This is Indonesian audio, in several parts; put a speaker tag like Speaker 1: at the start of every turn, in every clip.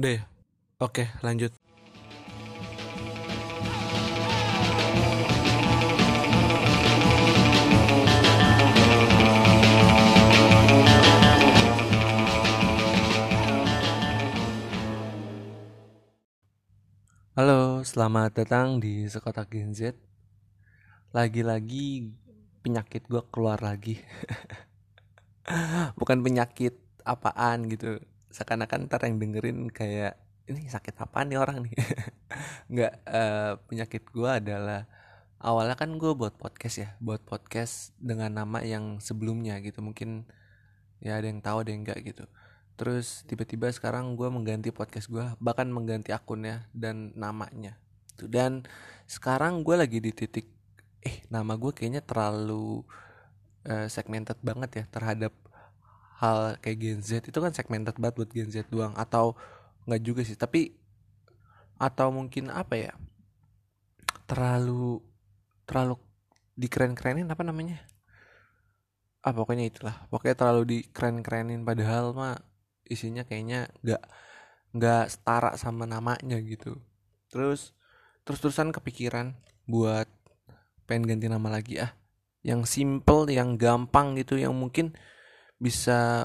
Speaker 1: Udah ya? Oke, lanjut. Halo, selamat datang di Sekotak Gen Z. Lagi-lagi penyakit gue keluar lagi. Bukan penyakit apaan gitu. Seakan-akan ntar yang dengerin kayak ini sakit apa nih orang nih? Nggak uh, penyakit gue adalah awalnya kan gue buat podcast ya buat podcast dengan nama yang sebelumnya gitu mungkin ya ada yang tahu ada yang enggak gitu. Terus tiba-tiba sekarang gue mengganti podcast gue bahkan mengganti akunnya dan namanya. Tuh dan sekarang gue lagi di titik eh nama gue kayaknya terlalu uh, segmented banget ya terhadap hal kayak Gen Z itu kan segmented banget buat Gen Z doang atau nggak juga sih tapi atau mungkin apa ya terlalu terlalu dikeren-kerenin apa namanya? Ah pokoknya itulah pokoknya terlalu dikeren-kerenin padahal mah isinya kayaknya nggak nggak setara sama namanya gitu. Terus terus terusan kepikiran buat pengen ganti nama lagi ah. Yang simple yang gampang gitu yang mungkin bisa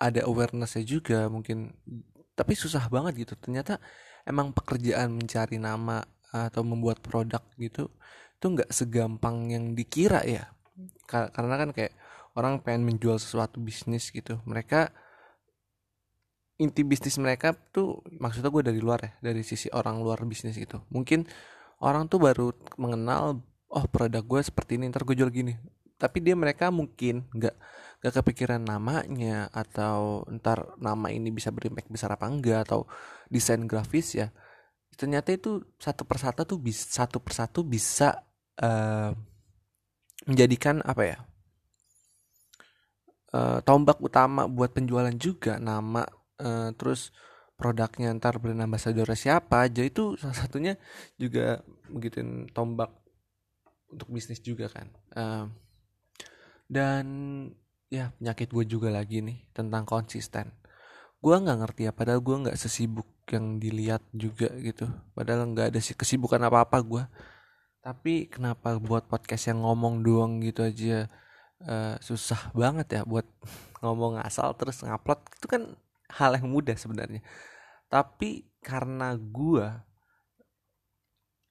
Speaker 1: ada awarenessnya juga mungkin. Tapi susah banget gitu. Ternyata emang pekerjaan mencari nama atau membuat produk gitu itu nggak segampang yang dikira ya. Karena kan kayak orang pengen menjual sesuatu bisnis gitu. Mereka inti bisnis mereka tuh maksudnya gue dari luar ya dari sisi orang luar bisnis gitu. Mungkin orang tuh baru mengenal oh produk gue seperti ini ntar gue jual gini tapi dia mereka mungkin nggak gak kepikiran namanya atau ntar nama ini bisa berimpact besar apa enggak atau desain grafis ya. Ternyata itu satu persatu tuh bisa satu persatu bisa uh, menjadikan apa ya uh, tombak utama buat penjualan juga nama uh, terus produknya ntar brand ambassador siapa aja. Itu salah satunya juga begitu tombak untuk bisnis juga kan dan ya penyakit gue juga lagi nih tentang konsisten. Gue nggak ngerti ya padahal gue nggak sesibuk yang dilihat juga gitu. Padahal nggak ada sih kesibukan apa apa gue tapi kenapa buat podcast yang ngomong doang gitu aja uh, susah banget ya buat ngomong asal terus ngupload itu kan hal yang mudah sebenarnya. Tapi karena gue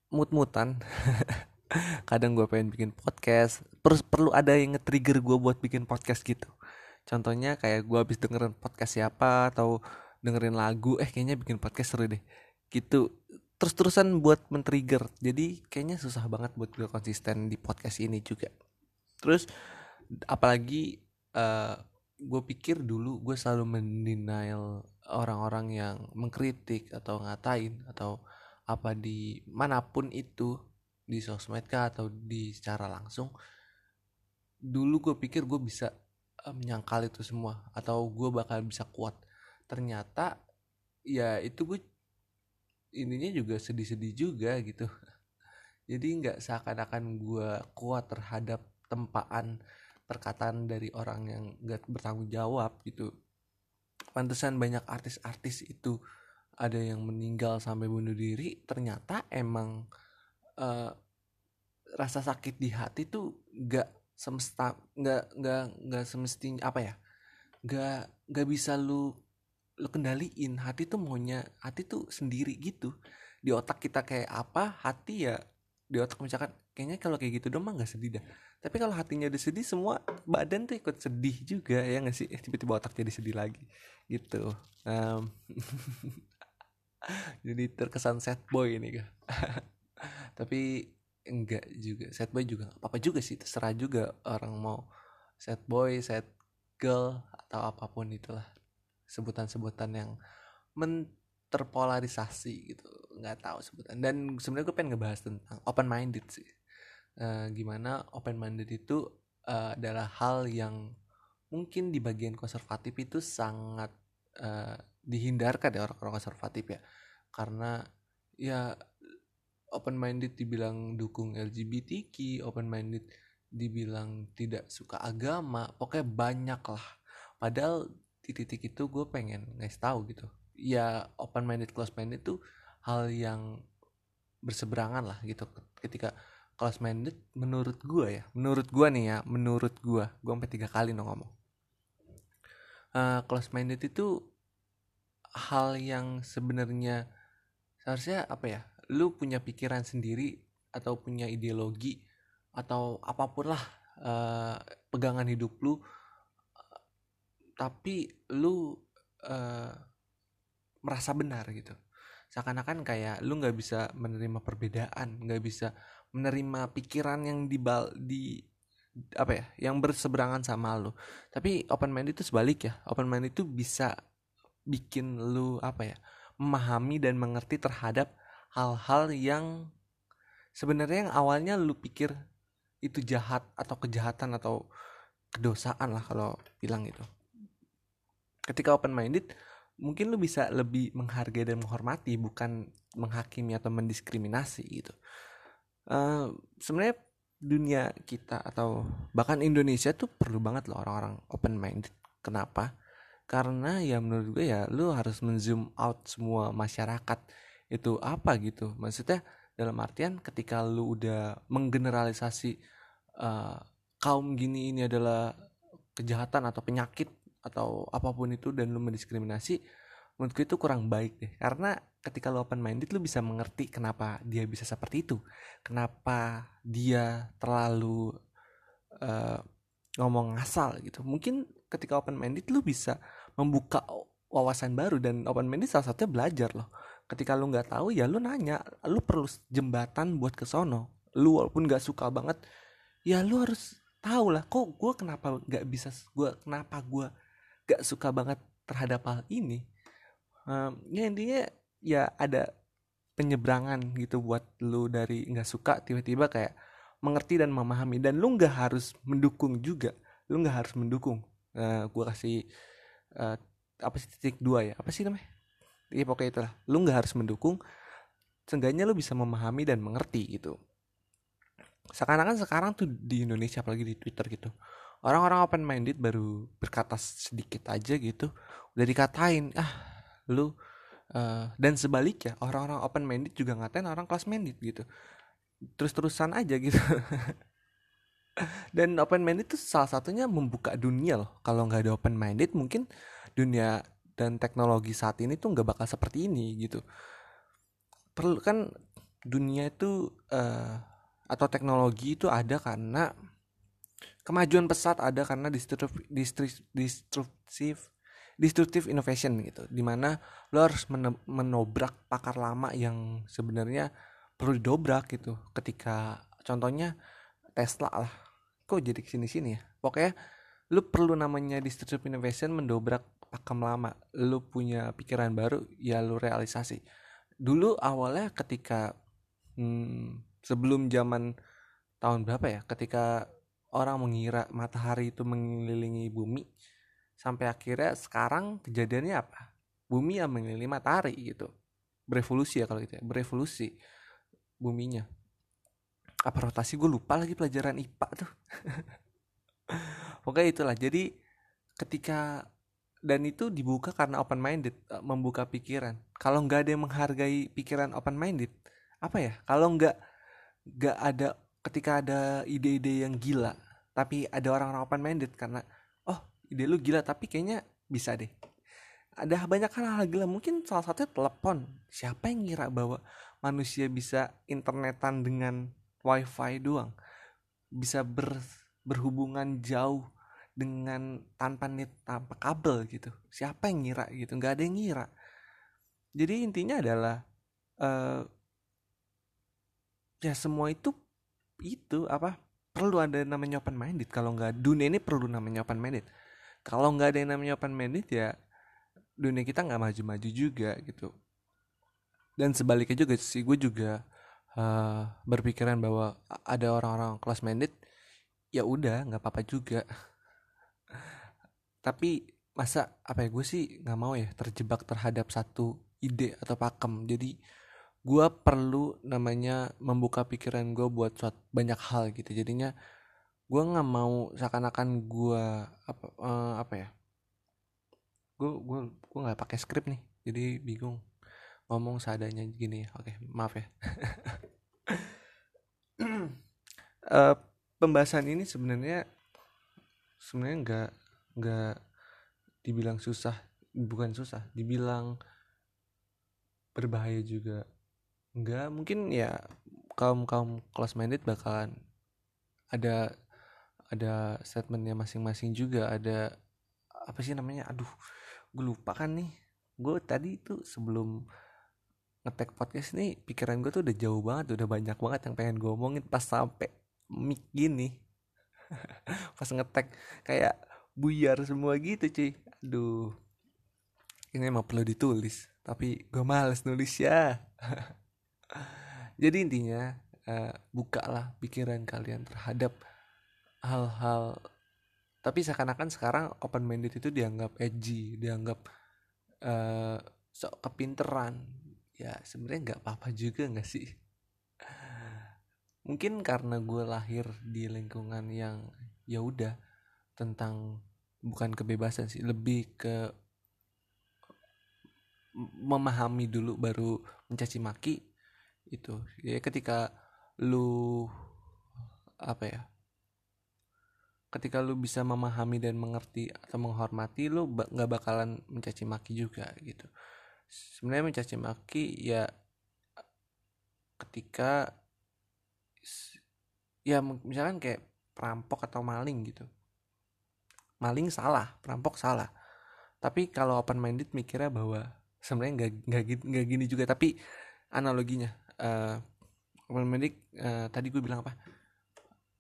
Speaker 1: mut-mutan kadang gue pengen bikin podcast terus perlu ada yang nge-trigger gue buat bikin podcast gitu. Contohnya kayak gue habis dengerin podcast siapa atau dengerin lagu eh kayaknya bikin podcast seru deh gitu. Terus-terusan buat men-trigger jadi kayaknya susah banget buat gue konsisten di podcast ini juga. Terus apalagi uh, eh, gue pikir dulu gue selalu mendenial orang-orang yang mengkritik atau ngatain atau apa di mana pun itu di sosmed kah atau di secara langsung dulu gue pikir gue bisa uh, menyangkal itu semua atau gue bakal bisa kuat. Ternyata ya itu gue ininya juga sedih-sedih juga gitu. Jadi nggak seakan-akan gue kuat terhadap tempaan perkataan dari orang yang gak bertanggung jawab gitu. Pantesan banyak artis-artis itu ada yang meninggal sampai bunuh diri ternyata emang uh, rasa sakit di hati tuh gak semesta gak gak gak semestinya apa ya gak gak bisa lu lu kendaliin. Hati tuh maunya hati tuh sendiri gitu. Di otak kita kayak apa hati ya di otak misalkan kayaknya kalau kayak gitu dong mah nggak sedih dah. Tapi kalau hatinya udah sedih semua badan tuh ikut sedih juga ya nggak sih? Tiba-tiba otak jadi sedih lagi gitu. Um, jadi terkesan sad boy ini kan tapi enggak juga. Sad boy juga apa apa juga sih. Terserah juga orang mau sad boy sad girl atau apa pun itulah. Sebutan-sebutan yang menterpolarisasi gitu. Nggak tahu sebutan. Dan sebenarnya gue pengen ngebahas tentang open minded sih. Uh, gimana open minded itu uh, adalah hal yang mungkin di bagian konservatif itu sangat uh, dihindarkan ya orang-orang konservatif ya. Karena ya open minded dibilang dukung LGBTQ open minded dibilang tidak suka agama pokoknya banyak lah. Padahal di titik itu gue pengen ngasih tahu gitu. Ya open minded close minded itu hal yang berseberangan lah gitu. Ketika close minded menurut gua ya menurut gua nih ya menurut gua gua sampai tiga kali no ngomong. Uh, close minded itu hal yang sebenarnya seharusnya apa ya lu punya pikiran sendiri atau punya ideologi atau apa pun lah uh, pegangan hidup lu tapi lu uh, merasa benar gitu. Seakan-akan kayak lu nggak bisa menerima perbedaan nggak bisa menerima pikiran yang dibal di apa ya yang berseberangan sama lu. Tapi open mind itu sebalik ya. Open mind itu bisa bikin lu apa ya memahami dan mengerti terhadap hal-hal yang sebenarnya yang awalnya lu pikir itu jahat atau kejahatan atau kedosaan lah kalau bilang itu ketika open minded mungkin lu bisa lebih menghargai dan menghormati bukan menghakimi atau mendiskriminasi gitu uh, sebenarnya dunia kita atau bahkan Indonesia tuh perlu banget loh orang-orang open minded. Kenapa? Karena ya menurut gue ya lu harus menzoom out semua masyarakat itu apa gitu. Maksudnya dalam artian ketika lu udah menggeneralisasi uh, kaum gini ini adalah kejahatan atau penyakit atau apa pun itu dan lu mendiskriminasi menurutku itu kurang baik deh. Karena ketika lo open minded lo bisa mengerti kenapa dia bisa seperti itu. Kenapa dia terlalu uh, ngomong ngasal gitu. Mungkin ketika open minded lo bisa membuka wawasan baru dan open minded salah satunya belajar loh ketika lo nggak tahu ya lo nanya. Lo perlu jembatan buat ke sono. Lo walaupun nggak suka banget ya lo harus tahu lah kok gue kenapa nggak bisa gue kenapa gue gak suka banget terhadap hal ini? Um, ya intinya ya ada penyeberangan gitu buat lu dari nggak suka tiba-tiba kayak mengerti dan memahami. Dan lu nggak harus mendukung juga. Lu nggak harus mendukung. Uh, gua kasih uh, apa sih titik dua ya? Apa sih namanya iya pokoknya itulah. Lu nggak harus mendukung seenggaknya lu bisa memahami dan mengerti gitu. Seakan-akan sekarang tuh di Indonesia apalagi di Twitter gitu orang-orang open minded baru berkata sedikit aja gitu udah dikatain ah lu uh, dan sebaliknya orang-orang open minded juga ngatain orang kelas minded gitu. Terus-terusan aja gitu. Dan open minded itu salah satunya membuka dunia loh. Kalau nggak ada open minded mungkin dunia dan teknologi saat ini tuh nggak bakal seperti ini gitu. Perlu kan dunia itu uh, atau teknologi itu ada karena kemajuan pesat ada karena destruktif destructive innovation gitu. Di mana lo harus menobrak pakar lama yang sebenarnya perlu didobrak gitu. Ketika contohnya Tesla lah. Kok jadi ke sini sini ya? Pokoknya lo perlu namanya destructive innovation mendobrak pakam lama lo punya pikiran baru ya lo realisasi. Dulu awalnya ketika hmm, sebelum zaman tahun berapa ya ketika orang mengira matahari itu mengelilingi bumi sampai akhirnya sekarang kejadiannya apa? Bumi yang mengelilingi matahari gitu. Berevolusi ya kalau gitu ya berevolusi buminya. Apa rotasi? Gue lupa lagi pelajaran IPA tuh. Oke itulah. Jadi ketika dan itu dibuka karena open minded e, membuka pikiran. Kalau nggak ada yang menghargai pikiran open minded apa ya? Kalau nggak nggak ada ketika ada ide-ide yang gila tapi ada orang-orang open minded karena ide lu gila tapi kayaknya bisa deh. Ada banyak hal-hal gila mungkin salah satunya telepon. Siapa yang ngira bahwa manusia bisa internetan dengan wifi doang? Bisa ber, berhubungan jauh dengan tanpa net tanpa kabel gitu. Siapa yang ngira gitu? Nggak ada yang ngira. Jadi intinya adalah uh, ya semua itu itu apa perlu ada namanya open minded. Kalau nggak dunia ini perlu namanya open minded. Kalau nggak ada yang namanya open minded ya dunia kita nggak maju-maju juga gitu. Dan sebaliknya juga sih gue juga uh, berpikiran bahwa ada orang-orang kelas minded ya udah nggak apa-apa juga tapi masa apa ya gue sih nggak mau ya terjebak terhadap satu ide atau pakem. Jadi gue perlu namanya membuka pikiran gue buat suatu banyak hal gitu. Jadinya gue nggak mau seakan-akan gue apa uh, apa ya gue gue gue nggak pakai skrip nih. Jadi bingung ngomong seadanya gini. Oke maaf ya. Uh, pembahasan ini sebenarnya sebenarnya nggak nggak dibilang susah bukan susah dibilang berbahaya juga. Nggak mungkin ya kaum kaum kelas minded bakalan ada ada statementnya masing-masing juga ada apa sih namanya aduh gue lupa kan nih. Gue tadi itu sebelum ngetek podcast nih pikiran gue tuh udah jauh banget udah banyak banget yang pengen gue omongin pas sampai mic gini. Pas ngetek kayak buyar semua gitu cuy. Aduh. Ini emang perlu ditulis tapi gue males nulis ya. Jadi intinya uh, bukalah pikiran kalian terhadap hal-hal. Tapi seakan-akan sekarang open minded itu dianggap edgy dianggap uh, sok kepinteran. Ya sebenarnya nggak apa-apa juga nggak sih? Mungkin karena gue lahir di lingkungan yang ya udah tentang bukan kebebasan sih lebih ke memahami dulu baru mencaci maki itu. Ya ketika lu apa ya ketika lu bisa memahami dan mengerti atau menghormati lu nggak bakalan mencaci maki juga gitu. Sebenarnya mencaci maki ya ketika ya misalkan kayak perampok atau maling gitu maling salah perampok salah. Tapi kalau open minded mikirnya bahwa sebenarnya nggak nggak nggak gini juga. Tapi analoginya uh, open minded uh, tadi gue bilang apa?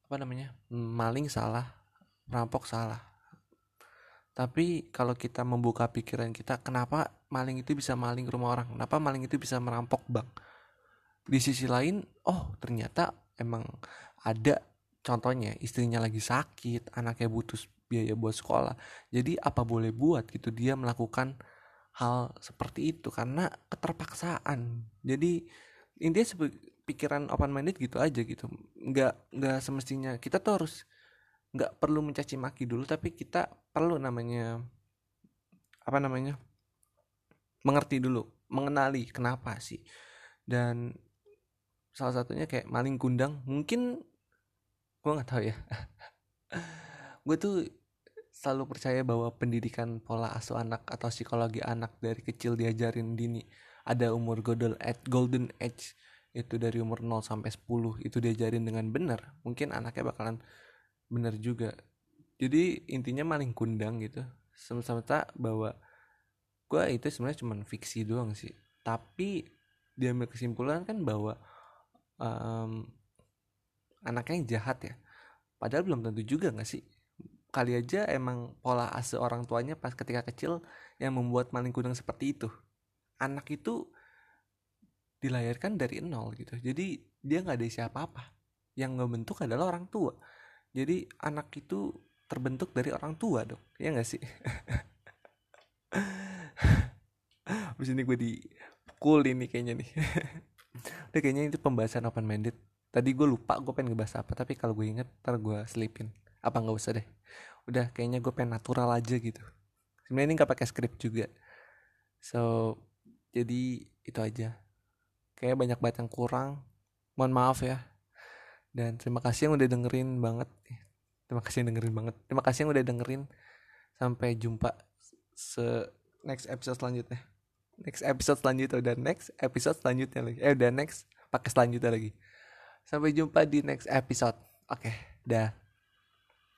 Speaker 1: Apa namanya? Maling salah perampok salah. Tapi kalau kita membuka pikiran kita kenapa maling itu bisa maling rumah orang? Kenapa maling itu bisa merampok bank? Di sisi lain oh ternyata emang ada contohnya. Istrinya lagi sakit anaknya butuh biaya buat sekolah. Jadi apa boleh buat gitu dia melakukan hal seperti itu karena keterpaksaan. Jadi intinya pikiran open minded gitu aja gitu. Nggak nggak semestinya. Kita tuh harus nggak perlu mencaci maki dulu tapi kita perlu namanya apa namanya mengerti dulu mengenali kenapa sih. Dan salah satunya kayak maling kundang. Mungkin gue nggak tahu ya. Gue tuh selalu percaya bahwa pendidikan pola asuh anak atau psikologi anak dari kecil diajarin dini. Ada umur golden age, golden age itu dari umur 0 sampai 10 itu diajarin dengan benar. Mungkin anaknya bakalan bener juga. Jadi intinya maling kundang gitu. Semesta bahwa gue itu sebenarnya cuma fiksi doang sih. Tapi diambil kesimpulan kan bahwa um, anaknya yang jahat ya. Padahal belum tentu juga gak sih kali aja emang pola asuh orang tuanya pas ketika kecil yang membuat maling kundang seperti itu. Anak itu dilahirkan dari nol gitu. Jadi dia nggak ada siapa apa yang nggak bentuk adalah orang tua. Jadi anak itu terbentuk dari orang tua dong. Ya nggak sih? Abis ini gue dipukul ini kayaknya nih. Udah kayaknya itu pembahasan open minded Tadi gue lupa gue pengen ngebahas apa Tapi kalau gue inget ntar gue selipin Apa nggak usah deh. Udah kayaknya gue pengen natural aja gitu. Sebenarnya ini gak pakai script juga. So Jadi itu aja. Kayaknya banyak banget yang kurang. Mohon maaf ya. Dan terima kasih yang udah dengerin banget. Terima kasih yang dengerin banget. Terima kasih yang udah dengerin. Sampai jumpa se next episode selanjutnya. Next episode selanjutnya udah next episode selanjutnya lagi. Eh udah next pakai selanjutnya lagi. Sampai jumpa di next episode. Oke okay, dah